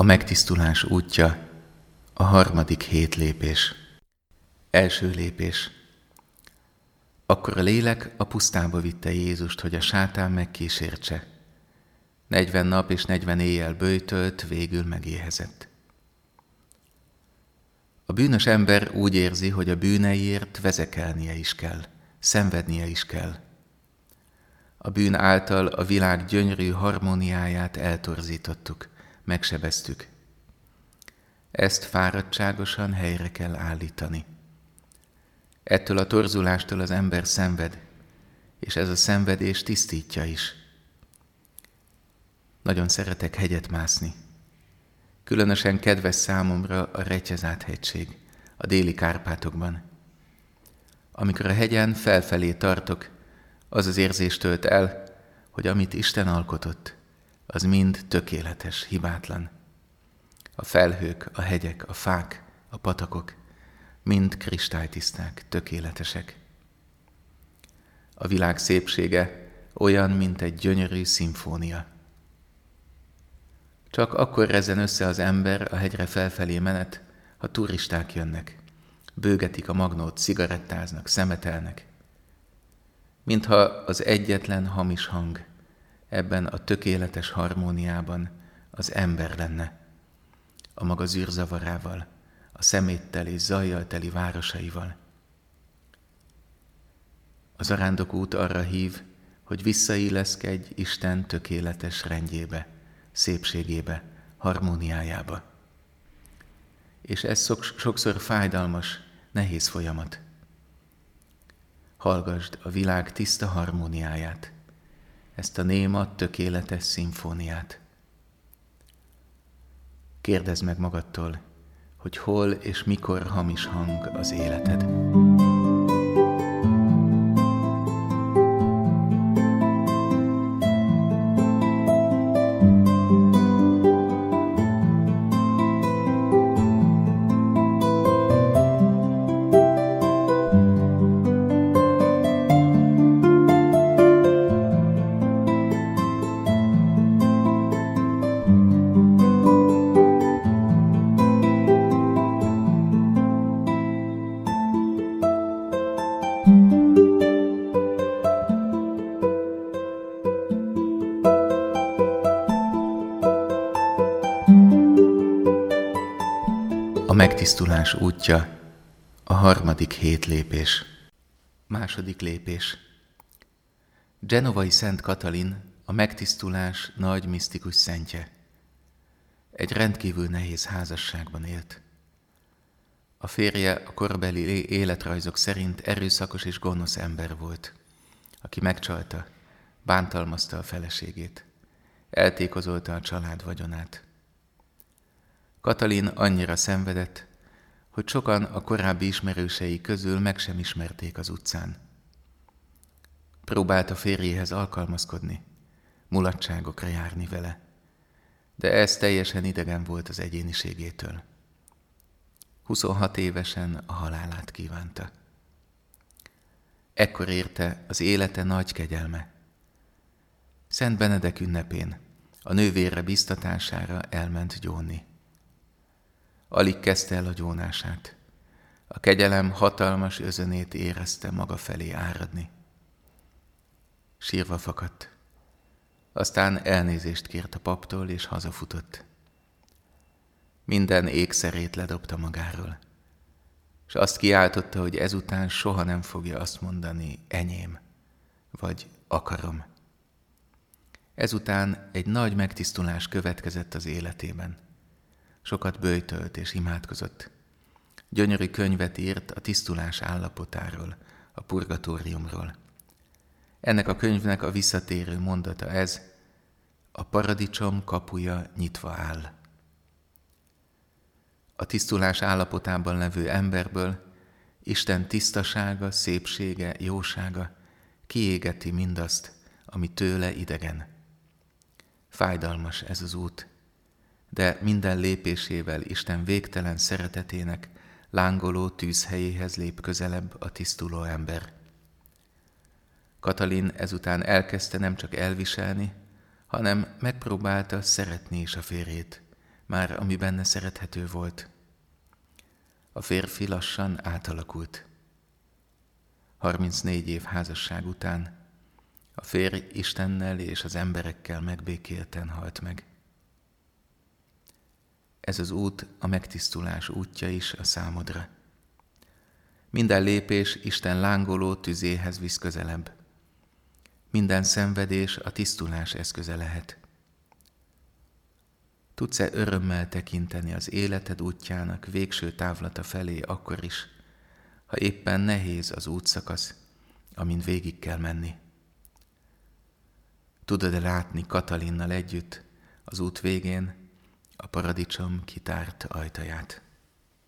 A megtisztulás útja, a harmadik hét lépés. Első lépés. Akkor a lélek a pusztába vitte Jézust, hogy a sátán megkísértse. Negyven nap és negyven éjjel bőjtölt, végül megéhezett. A bűnös ember úgy érzi, hogy a bűneiért vezekelnie is kell, szenvednie is kell. A bűn által a világ gyönyörű harmóniáját eltorzítottuk, megsebeztük. Ezt fáradtságosan helyre kell állítani. Ettől a torzulástól az ember szenved, és ez a szenvedés tisztítja is. Nagyon szeretek hegyet mászni. Különösen kedves számomra a Retyezát hegység, a déli Kárpátokban. Amikor a hegyen felfelé tartok, az az érzés tölt el, hogy amit Isten alkotott, az mind tökéletes, hibátlan. A felhők, a hegyek, a fák, a patakok, mind kristálytiszták, tökéletesek. A világ szépsége olyan, mint egy gyönyörű szimfónia. Csak akkor rezzen össze az ember a hegyre felfelé menet, ha turisták jönnek. Bőgetik a magnót, cigarettáznak, szemetelnek. Mintha az egyetlen hamis hang ebben a tökéletes harmóniában az ember lenne, a maga zűrzavarával, a szeméttel és zajjal teli városaival. Az arándok út arra hív, hogy visszailleszkedj Isten tökéletes rendjébe, szépségébe, harmóniájába. És ez sokszor fájdalmas, nehéz folyamat. Hallgasd a világ tiszta harmóniáját, ezt a néma, tökéletes szimfóniát. Kérdezd meg magadtól, hogy hol és mikor hamis hang az életed. A megtisztulás útja, a harmadik hét lépés. Második lépés. Genovai Szent Katalin a megtisztulás nagy misztikus szentje. Egy rendkívül nehéz házasságban élt. A férje a korbeli életrajzok szerint erőszakos és gonosz ember volt, aki megcsalta, bántalmazta a feleségét, eltékozolta a család vagyonát. Katalin annyira szenvedett, hogy sokan a korábbi ismerősei közül meg sem ismerték az utcán. Próbált a férjéhez alkalmazkodni, mulatságokra járni vele, de ez teljesen idegen volt az egyéniségétől. 26 évesen a halálát kívánta. Ekkor érte az élete nagy kegyelme. Szent Benedek ünnepén a nővére biztatására elment gyónni. Alig kezdte el a gyónását. A kegyelem hatalmas özönét érezte maga felé áradni. Sírva fakadt. Aztán elnézést kért a paptól, és hazafutott. Minden ékszerét ledobta magáról, és azt kiáltotta, hogy ezután soha nem fogja azt mondani, enyém, vagy akarom. Ezután egy nagy megtisztulás következett az életében – Sokat bőjtölt és imádkozott. Gyönyörű könyvet írt a tisztulás állapotáról, a purgatóriumról. Ennek a könyvnek a visszatérő mondata ez, a paradicsom kapuja nyitva áll. A tisztulás állapotában levő emberből Isten tisztasága, szépsége, jósága kiégeti mindazt, ami tőle idegen. Fájdalmas ez az út, de minden lépésével Isten végtelen szeretetének lángoló tűzhelyéhez lép közelebb a tisztuló ember. Katalin ezután elkezdte nem csak elviselni, hanem megpróbálta szeretni is a férjét, már ami benne szerethető volt. A férfi lassan átalakult. 34 év házasság után a férj Istennel és az emberekkel megbékélten halt meg. Ez az út a megtisztulás útja is a számodra. Minden lépés Isten lángoló tüzéhez visz közelebb. Minden szenvedés a tisztulás eszköze lehet. Tudsz-e örömmel tekinteni az életed útjának végső távlata felé akkor is, ha éppen nehéz az útszakasz, amin végig kell menni? Tudod-e látni Katalinnal együtt az út végén a paradicsom kitárt ajtaját?